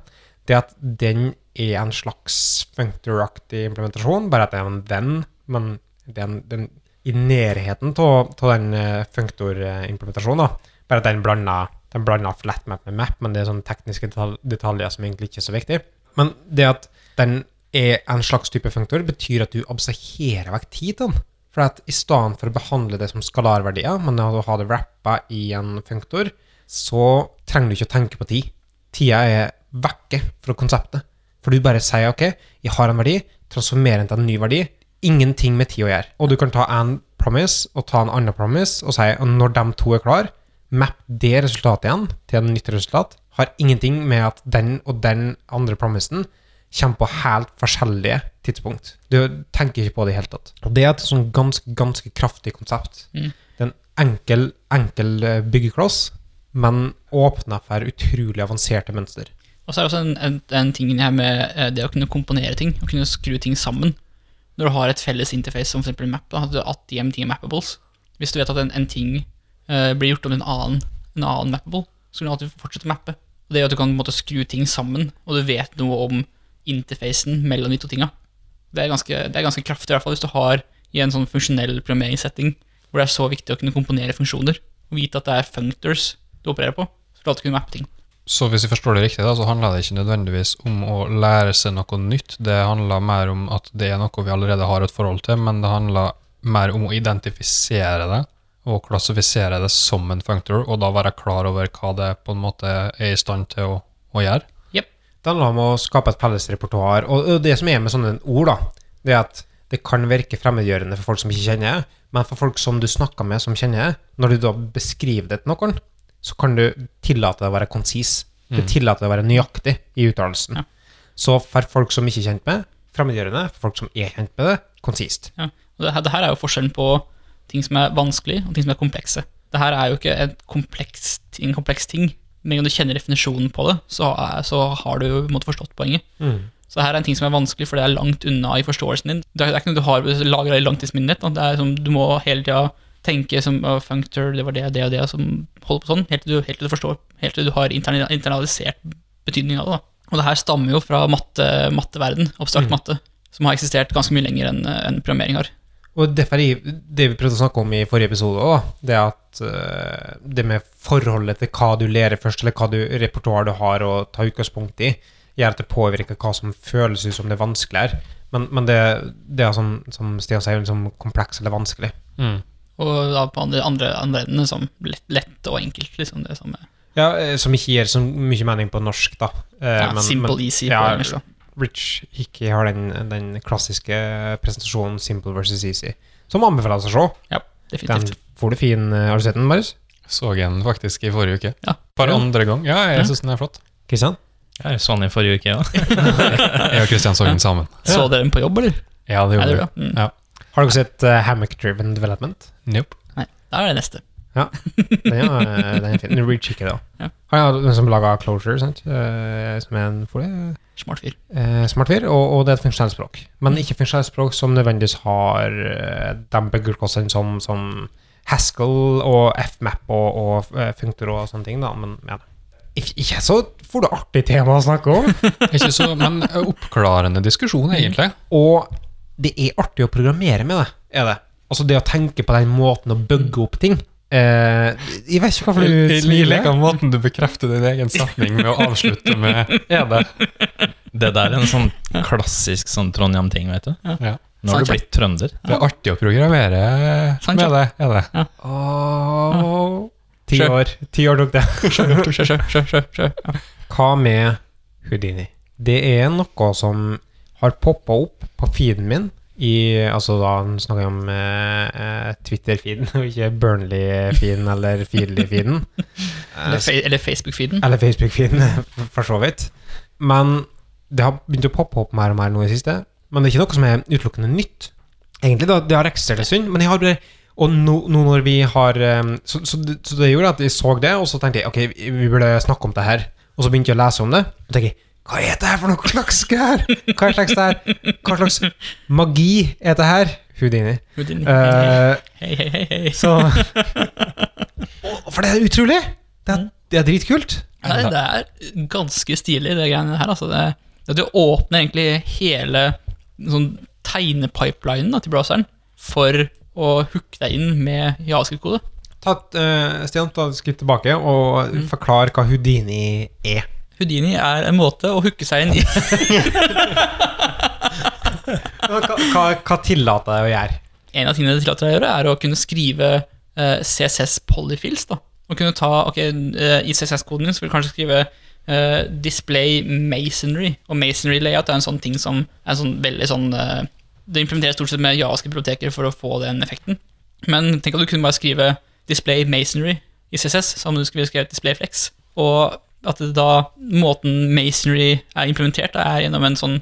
Det at den er en slags functor-aktig implementasjon, bare at det er en venn, men den, den i nærheten av den eh, functor-implementasjonen. Bare at den blander, den blander flatmap med map, men det er sånne tekniske detal detaljer som egentlig ikke er så viktig. Men det at den er en slags type functor, betyr at du abstraherer vekk tid til den. For at i stedet for å behandle det som skalarverdier, men å ha det wrappa i en functor, så trenger du ikke å tenke på tid. Tida er vekke fra konseptet. For du bare sier ok, jeg har en verdi, transformerer den til en ny verdi. Ingenting med tid å gjøre. Og du kan ta en promise og ta en annen promise og si at når de to er klar, map det resultatet igjen til en nytt resultat. Har ingenting med at den og den andre promisen kommer på helt forskjellige tidspunkt. Du tenker ikke på det i hele tatt. Og det er et sånn ganske, ganske kraftig konsept. Mm. Det er en enkel, enkel eh, byggekloss, men åpner for utrolig avanserte mønster. Og så er det også en, en, en ting her med eh, det å kunne komponere ting, å kunne skru ting sammen. Når du har et felles interface som f.eks. map, da, at du- at de ting er mappables. Hvis du vet at en, en ting eh, blir gjort om en annen, en annen mappable, så kan du alltid fortsette å mappe. Og det gjør at du kan måte, skru ting sammen, og du vet noe om interfacen mellom de to tinga. Det er ganske, det er ganske kraftig, i hvert fall hvis du har i en sånn funksjonell programmeringssetting hvor det er så viktig å kunne komponere funksjoner, og vite at det er functors du opererer på, så du alltid kunne mappe ting. Så hvis jeg forstår det riktig, da, så handler det ikke nødvendigvis om å lære seg noe nytt. Det handler mer om at det er noe vi allerede har et forhold til, men det handler mer om å identifisere det og klassifisere det som en functor, og da være klar over hva det på en måte er i stand til å, å gjøre. Det handler om å skape et felles repertoar. Og og det som er med sånne ord, da, det er at det kan virke fremmedgjørende for folk som ikke kjenner, det, men for folk som du snakker med som kjenner, det, når du da beskriver det til noen, så kan du tillate deg å være konsis. Du tillater deg å være nøyaktig i uttalelsen. Ja. Så for folk som ikke er kjent med, fremmedgjørende. For folk som er kjent med det, konsist. Ja. Og det, her, det her er jo forskjellen på ting som er vanskelig, og ting som er komplekse. Det her er jo ikke en kompleks, en kompleks ting. Med en gang du kjenner definisjonen på det, så, er, så har du måte forstått poenget. Så det her er en ting som er vanskelig, for det er langt unna i forståelsen din. Det det er ikke noe du har lagra i langtidsminnet Det er som, du må hele tida tenke som uh, functor, det var det, det og det, som holder på sånn, helt til du, helt til du forstår, helt til du har internalisert betydningen av det. da. Og det her stammer jo fra matte, matteverden, abstrakt matte, som har eksistert ganske mye lenger enn en programmering har. Og er det vi prøvde å snakke om i forrige episode òg, det at eh, det med forholdet til hva du lærer først, eller hva du, repertoar du har å ta utgangspunkt i, gjør at det påvirker hva som føles ut som det er vanskeligere. Men, men det, det er som, som Stian sier, liksom kompleks eller vanskelig. Og da på andre, andre, andre enden som lett, lett og enkelt, liksom det samme. Ja, eh, Som ikke gir så mye mening på norsk, da. Eh, Ja, men- simple, men- easy ja, på engelsk, da. Rich Hickey har den, den klassiske presentasjonen Simple versus Easy, som anbefales å se. Ja, Den definitivt. får du fin eh, Har du sett den, Marius? Så jeg den faktisk i forrige uke. Ja. bare Ja. andre gang. Ja, jeg Ja. syns den er flott. Kristian? Jeg så den i forrige uke, ja. Jeg og Kristian så den sammen. Så dere den på jobb, eller? Ja, det gjorde vi. Mm. Ja. Har dere sett uh, Hammock Driven Development? Nope. Nei, da er det neste. Ja, den er, eh, den er fin. Rechicker, da. Ja. Han er den som laga Closure, sant? Uh, som er en folie, Smart fyr. Uh, smart fyr, og, og det er et funksjonelt språk. Men ikke funksjonelt språk som nødvendigvis har de buggerkostene som, som Haskell og FMAP og, og Functor og sånne ting, da. Men ja. Ikke, så for det artig tema å snakke om. Ikke så, men oppklarende diskusjon, egentlig. Og det er artig å programmere med det, er det. Altså det å tenke på den måten å bugge opp ting. Eh, jeg vet ikke hvorfor du smiler. Jeg liker måten du bekrefter din egen setning med å avslutte med 'er det'. Det der er en sånn klassisk sånn Trondheim-ting, vet du. Ja. Nå har du blitt trønder. Det er artig å programmere Sant, med det. Er det. Åh, Ti Sjø. år. Ti år tok det. Ja. Hva med Houdini? Det er noe som har poppa opp på feeden min i Altså da snakker jeg om eh, eh, Twitter-feeden, og ikke Burnley-feeden eller Feedly-feeden. Eller, Facebook-feeden. Eller Facebook-feeden, for så vidt. Men det har begynt å poppe opp mer og mer nå i det siste. Men det er ikke noe som er utelukkende nytt. Egentlig, da, det har eksistert en stund, men jeg har bare Og nå, nå når vi har um, så, så, så det gjorde at jeg så det, og så tenkte jeg ok, vi vi burde snakke om det her. Og så begynte jeg å lese om det, og tenkte jeg hva er det her for noe slags greier? Hva slags, det her? Hva slags magi er det her? Houdini. Houdini. Uh, Hei, hei, hei, hei. så For det er utrolig! Det er, det er dritkult. Nei, det er ganske stilig, det greiene her. Altså, det, det åpner egentlig hele sånn tegnepipelinen da, til browseren for å hooke deg inn med javascript-kode. Ta et uh, Stian, ta et skritt tilbake og forklar hva Houdini er. Houdini er en måte å hooke seg inn i. Hva, hva, hva tillater deg å gjøre? En av tingene det tillater deg å gjøre, er å kunne skrive eh, CSS polyfills. da. Og kunne ta, ok, eh, I CSS-koden din så vil du kanskje skrive eh, display masonry. Og masonry layout er en sånn ting som er en sånn veldig sånn eh, Det implementeres stort sett med javascript-biblioteker for å få den effekten. Men tenk at du kunne bare skrive display masonry i CSS, som om du skulle skrevet display flex. Og at det da måten masonry er implementert, da, er gjennom en sånn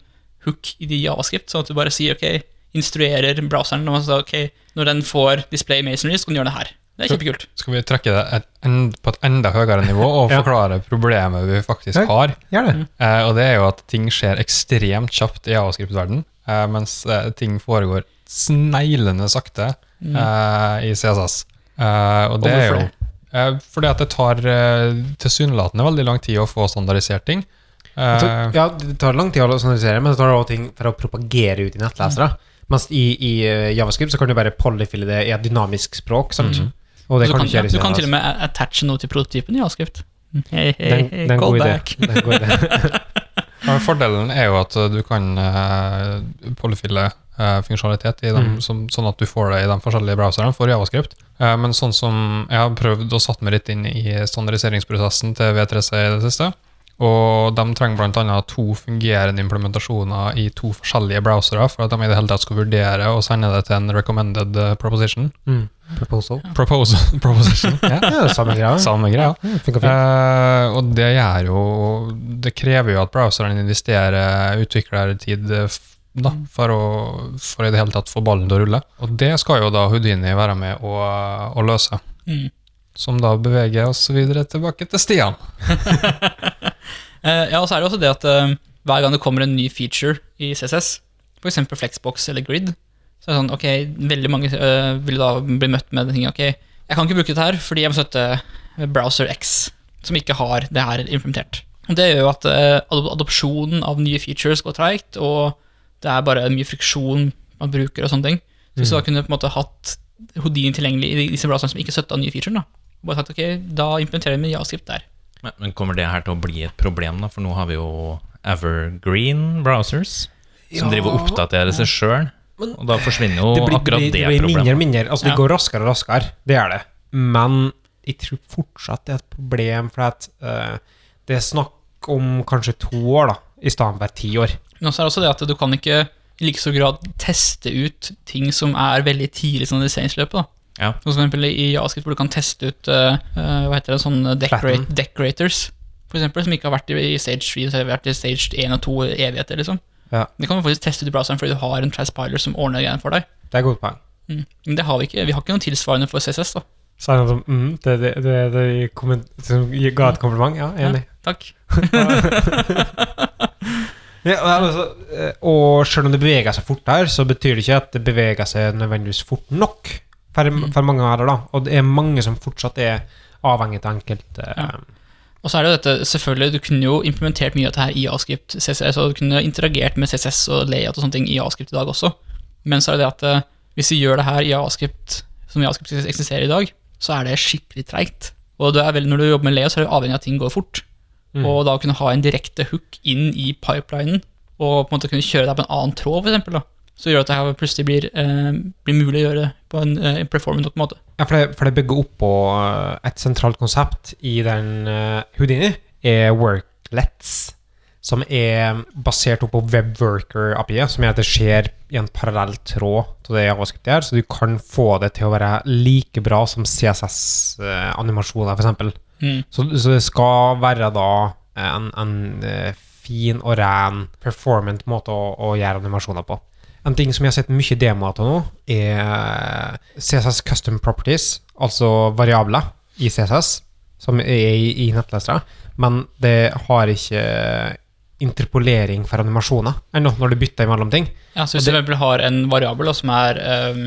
hook i de javascript, sånn at du bare sier ok, instruerer browseren om at ok, når den får display masonry, så kan den gjøre det her. Det er kjempekult. Skal vi trekke det et, en, på et enda høyere nivå og Ja. forklare problemet vi faktisk Ja. har? Ja, det. Eh, og det er jo at ting skjer ekstremt kjapt i javascript-verden, eh, mens eh, ting foregår sneglende sakte eh, i CSS. Eh, og det Og er jo fordi at det tar uh, tilsynelatende veldig lang tid å få standardisert ting. Tar, ja, det tar lang tid å standardisere, men det tar også ting for å propagere ut i nettlesere. Mens i, i eh, Javascript så kan du bare polyfille det i et dynamisk språk. Sant? Mm. Og det Så kan kan, du du kan til og med attache noe til prototypen i javascript. Hey, hey, Den, hei, den god idé. Den god idé. Fordelen er jo at du kan uh, polyfille uh, funksjonalitet i dem, mm. som, sånn at du får det i de forskjellige browserne for javascript. Uh, men sånn som jeg har prøvd å satt meg litt inn i standardiseringsprosessen til V3C i det siste, og de trenger bl.a. to fungerende implementasjoner i to forskjellige browsere for at de i det hele tatt skal vurdere og sende det til en recommended uh, proposition. Mm. Proposal. Proposal, proposition, ja. Ja, samme greia. Samme greia. Ja. Eh, og det gjør jo Det krever jo at browserne investerer utviklertid eh, da, for, å, for i det hele tatt få ballen til å rulle. Og det skal jo da Houdini være med å, å løse. Mm. Som da beveger oss videre tilbake til Stian. Eh, ja, og så er det også det at uh, hver gang det kommer en ny feature i CSS, f.eks. Flexbox eller Grid, så er det sånn, ok, veldig mange uh, vil da bli møtt med den tingen, ok, jeg kan ikke bruke dette her fordi jeg må støtte Browser X, som ikke har det her implementert. Det gjør jo at uh, adopsjonen av nye features går treigt, og det er bare mye friksjon man bruker og sånne ting. Så hvis du da kunne på en måte hatt Houdini tilgjengelig i disse bladene som ikke støtta nye featuren, da, bare sagt ok, da implementerer vi med javascript der. Men, men kommer det her til å bli et problem, da? For nå har vi jo Evergreen browsers som Ja. driver og oppdaterer seg sjøl. Og da forsvinner jo det blir, akkurat det det, blir, det blir mindre mindre. Altså, det Ja. går raskere og raskere. Det gjør det. Men jeg tror fortsatt det er et problem, for at uh, det er snakk om kanskje to år, da, i stedet for ti år. Men også er det også det at du kan ikke i like stor grad teste ut ting som er veldig tidlig i standardiseringsløpet. da. Ja. Som for eksempel i JavaScript, hvor du kan teste ut eh, hva heter det, sånne decorate, decorators, for eksempel, som ikke har vært i stage 3, så har vært i stage 1 og 2 evigheter. liksom. Ja. Det kan du faktisk teste ut i browseren fordi du har en transpiler som ordner greiene for deg. det er godt poeng. Mm. Men det har vi ikke. Vi har ikke noe tilsvarende for CSS. da. Så er det sånn, mm, det, det, det, det som ga et kompliment, ja, enig. Takk. Ja, altså, eh, og selv om det beveger seg fort her, så betyr det ikke at det beveger seg nødvendigvis fort nok for, Mm. for mange her, da. Og det er mange som fortsatt er avhengig av enkelte Ja. Og så er det jo dette, selvfølgelig, du kunne jo implementert mye av dette her i Ascript CCS, og du kunne interagert med CSS og layout og sånne ting i Ascript i dag også. Men så er det det at eh, hvis vi gjør det her i Ascript, som Ascript eksisterer i dag, så er det skikkelig treigt. Og du er vel, når du jobber med layout, så er du avhengig av at ting går fort. Mm. Og da kunne ha en direkte hook inn i pipelinen, og på en måte kunne kjøre deg på en annen tråd, for eksempel, da. Så gjør at det her plutselig blir, eh, blir mulig å gjøre det på en eh, performant nok måte. Ja, for det, for det bygger opp på eh, et sentralt konsept i den uh, Houdini, er worklets, som er basert opp på WebWorker-API, som gjør at det skjer i en parallell tråd til det JavaScript gjør, så du kan få det til å være like bra som CSS-animasjoner, f.eks. Mm. Så, så det skal være da en, en eh, fin og ren performant måte å, å gjøre animasjoner på. En ting som jeg har sett mye demoer til nå, er CSS Custom Properties, altså variabler i CSS, som er i, i nettlesere, men det har ikke interpolering for animasjoner ennå, når du bytter mellom ting. Ja, så hvis du eksempel har en variabel da, som er, um,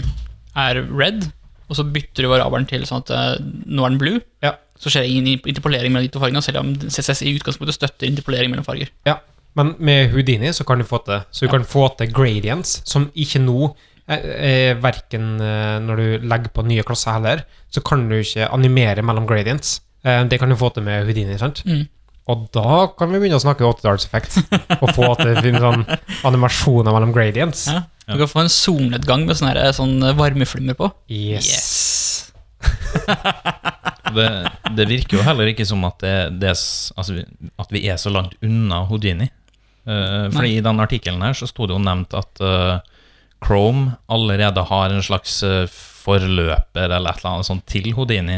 er red, og så bytter du variabelen til sånn at uh, nå er den blue, Ja. Så skjer det ingen interpolering mellom de to fargene, selv om CSS i utgangspunktet støtter interpolering mellom farger. Ja, men med Houdini så kan du få til Så du Ja. kan få til gradients, som ikke nå er, er verken eh, når du legger på nye klasser heller, så kan du ikke animere mellom gradients. Eh, Det kan du få til med Houdini, sant? Mm. Og da kan vi begynne å snakke åttedalseffekt, og få til sånn animasjoner mellom gradients. Ja. Du kan få en solnedgang med sånne, her- sånn varmeflimmer på. Yes. Det, det virker jo heller ikke som at, det, det, altså, at vi er så langt unna Houdini. Uh, fordi Nei. i den artikkelen her så sto det jo nevnt at uh, Chrome allerede har en slags eh, forløper eller et eller annet sånt til Houdini.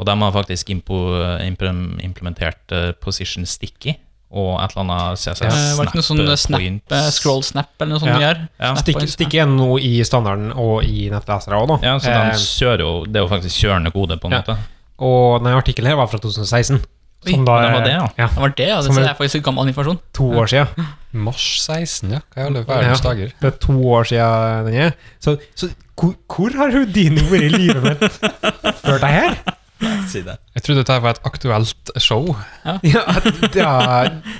Og de har faktisk impo, implem- implementert uh, Position Sticky og et eller annet CCS. Ja, var det ikke noe sånn snap snap, eh, scroll snap eller noe sånt Ja. Ja. Snap Stikk, igjen nå i standarden og i nettlesere òg, da. Ja, så de Eh, kjører jo Det er jo faktisk kjørende kode, på en Ja. måte. og denne artikkelen her var fra 2016. Oi, Som da det var det, ja. ja, Det var det, ja. Det Som er er- faktisk gammel informasjon. to år siden. Mars 16, ja. Hva i alle verdens Ja. dager? Det er to år siden den er. Så, så hvor, hvor har Houdini vært i livet mitt før det her? Si. Jeg trodde dette var et aktuelt show. Ja, ja,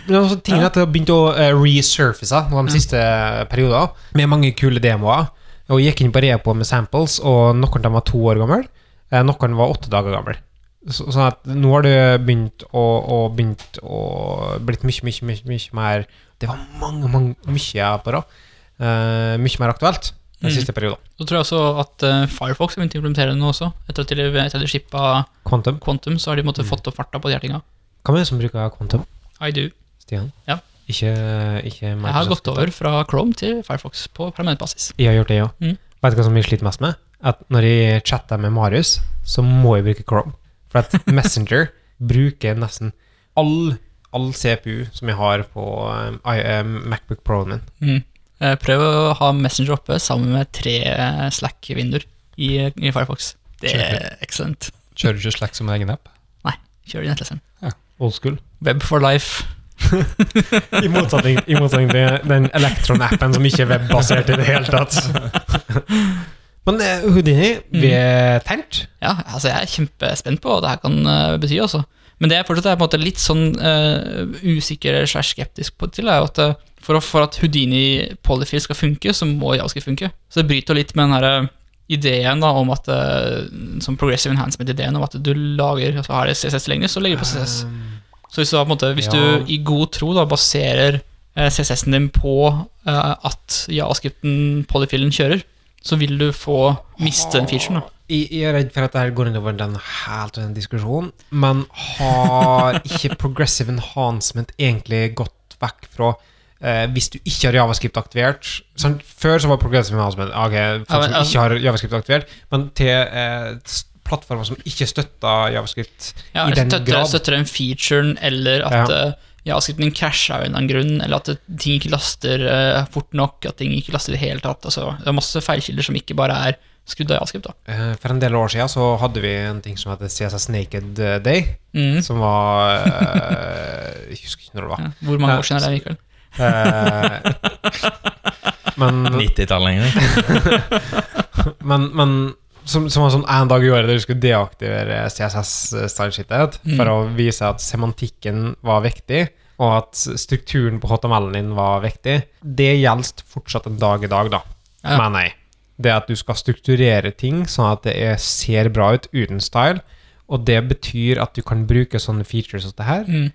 tingen er at det har begynt å uh, resurface nå de siste perioder, med mange kule demoer. Og gikk inn på repo med samples, og noen av dem var to år gamle, eh, noen var åtte dager gamle. Så, sånn at nå har det begynt å, å, begynt å blitt mye, mye, mye, mye mer Det var mange, mange, mye på rad. Uh, mye mer aktuelt den Mm. siste perioden. Så tror jeg også at uh, Firefox har begynt å implementere det nå også. Etter at de, etter de shippa Quantum. Quantum, så har de måtte Mm. fått opp farta på de her tinga. Hvem er det som bruker Quantum? I do. Stian? Ja. Ikke, ikke Jeg har gått over fra Chrome til Firefox på permanent basis. Jeg har gjort det, ja. Mm. Vet du hva som jeg sliter mest med? At når jeg chatter med Marius, så må jeg bruke Chrome. For at Messenger bruker nesten all, all CPU som jeg har på um, I, um, Macbook Pro-en min. Mm. Eh, Prøv å ha Messenger oppe sammen med tre eh, Slack-vinduer i, i Firefox. Det er excellent. Kjører du ikke Slack som egen app? Nei, kjører i nettleseren. Old school. Web for life. I motsetning, i motsetning til den Electron-appen som ikke er webbasert i det hele tatt. Men uh, Houdini, vi er tent. Ja, altså jeg er kjempespent på hva det her kan uh, bety, også. Men det jeg fortsatt er litt sånn uh, usikker slash skeptisk på til, er at eh, for, for at Houdini polyfill skal funke, så må JavaScript funke. Så det bryter litt med den her eh, ideen da, om at eh, Som progressive enhancement-ideen om at du lager altså Har det CSS lenger, så legger du på CSS. Så hvis du, måte, hvis ja. du i god tro da, baserer eh, CSS-en din på eh, at javascripten polyfillen kjører, så vil du få miste den featuren. da. Jeg, jeg er redd for at dette går innover den helt den diskusjonen, men har ikke progressive enhancement egentlig gått vekk fra eh, hvis du ikke har javascript aktivert sånn, Før så var progressive management ok, folk som ikke har javascript aktivert, men til uh, plattformer som ikke støtter javascript Ja, i den støtter, grad. støtter den featuren, eller at Ja. uh, javascripten din krasjer av en eller annen grunn, eller at ting ikke laster uh, fort nok, at ting ikke laster i det hele tatt. Altså, det er masse feilkilder som ikke bare er skrudd av javascript. da. For en del år siden så hadde vi en ting som heter CSS Naked Day, mm. som var Jeg husker ikke når det var. Ja. Hvor mange år siden er det, Mikael? Eh, men 90-tallet lenger. men, men som, som var sånn en dag i året der du skulle deaktivere CSS-stylesheetet Mm. for å vise at semantikken var viktig, og at strukturen på HTML-en din var viktig. Det gjelder fortsatt en dag i dag, da, Ja. mener jeg. Det at du skal strukturere ting sånn at det er, ser bra ut uten style, og det betyr at du kan bruke sånne features som det her, Mm.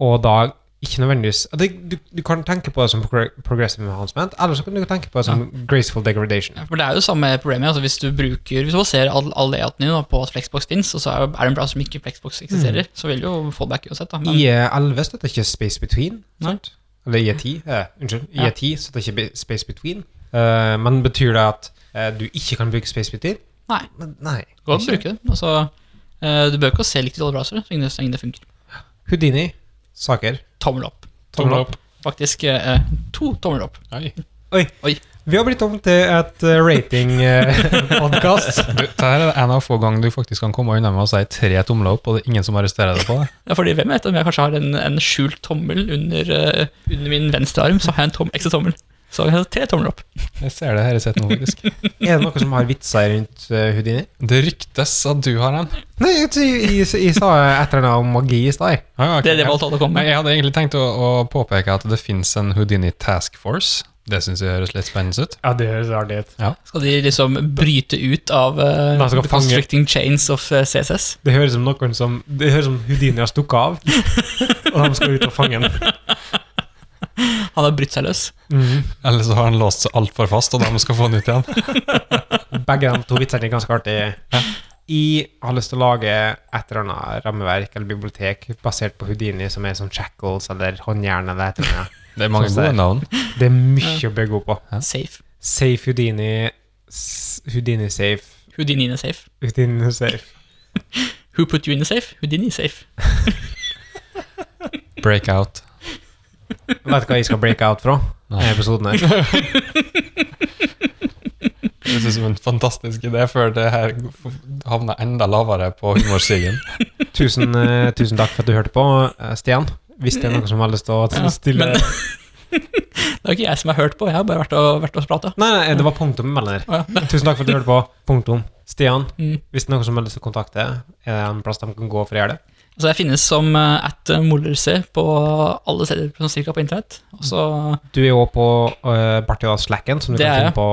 og da ikke nødvendigvis du, du kan tenke på det som progressive enhancement, eller så kan du tenke på det som graceful degradation. Ja, for det er jo samme problemet. altså Hvis du bruker, hvis du baserer all, all layouten din på at Flexbox fins, og så er det en browser som ikke Flexbox eksisterer, så vil jo fallback uansett. da. Men, IE11 støtter ikke Space Between. Sant? Eller IE10. Eh, unnskyld. Ja. IE10 støtter ikke Space Between. Uh, men betyr det at uh, du ikke kan bruke Space Between? Nei. Men Nei. du kan bruke det. Altså, uh, du bør ikke se likt i alle browsere, så lenge det funker. Houdini. Saker. Tommel opp. Tommel opp. Faktisk eh, to tommel opp. Oi. Oi. Oi. Vi har blitt om til et uh, rating-podkast. Det Dette er en av få ganger du faktisk kan komme unna med å si tre tomler opp, og det er ingen som arresterer deg på det. Ja, fordi hvem vet om jeg kanskje har en, en skjult tommel under, uh, under min venstre arm, så har jeg en tom, ekstra tommel. Så jeg har tre tomler opp. Jeg ser det her i sett nå, faktisk. er det noen som har vitser rundt uh, Houdini? Det ryktes at du har en. Nei, jeg, jeg, jeg, jeg sa et eller annet om magi i stad. jeg. Ah, ok. Det er det å komme med. Jeg hadde egentlig tenkt å, å påpeke at det fins en Houdini Task Force. Det syns jeg høres litt spennende ut. Ja, det høres artig ut. Skal de liksom bryte ut av uh, the fange- constricting chains of uh, CSS? Det høres som noen som Det høres som Houdini har stukket av, og de skal ut og fange den. Han har brutt seg løs. Eller så har han låst seg altfor fast, og da må skal få den ut igjen. Begge de to vitsene er ganske artige. Jeg har lyst til å lage et eller annet rammeverk eller bibliotek basert på Houdini, som er sånn shackles eller håndjern eller et eller annet. Det er mange Sånn gode navn. Det er mye å bygge opp på. Safe. Safe Houdini Houdini safe. Houdini er safe. Houdini safe. Who put you in the safe? Houdini er safe. Breakout. Vet du hva jeg skal break out fra? Denne episoden her. Det synes som en fantastisk idé før det her havner enda lavere på humorstigen. Tusen, eh, tusen takk for at du hørte på, eh, Stian. Hvis det er noen som har lyst til å Ja, stille men- Det er ikke jeg som har hørt på, jeg har bare vært og, vært og prata. Nei, nei, det var punktum der. Å, ja. Tusen takk for at du hørte på. Punktum. Stian, Mm. hvis det er noen som har lyst til å kontakte, er det en plass de kan gå for å gjøre det? Altså, jeg finnes som uh, at mollerse på alle steder sånn cirka på internett. Også, Du er jo på uh, Bartiodas-slacken, som du kan finne jeg. på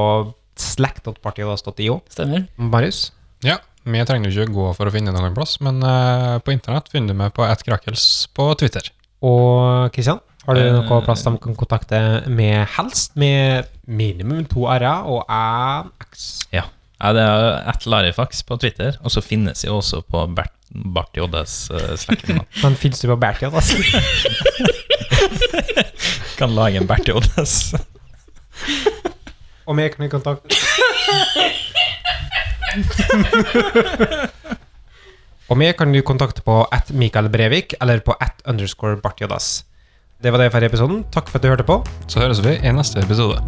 slack.bartiodas.io. stemmer. Marius? Ja, vi trenger ikke gå for å finne noen plass, men uh, på internett finner du meg på attkrakels på Twitter. Og Kristian? Har du noe noen plass de kan kontakte med helst med minimum to r-er og en x? Ja, det er at Larifax på Twitter, og så finnes jeg også på Bert, Bart Joddes uh, slacken. Men finnes du på Bartiodas? Kan lage en Bert Joddes. Og meg kan du kontakte Og meg kan du kontakte på at Mikael Brevik eller på at underscore Bartiodas. Det var det for episoden. Takk for at du hørte på. Så høres vi i neste episode.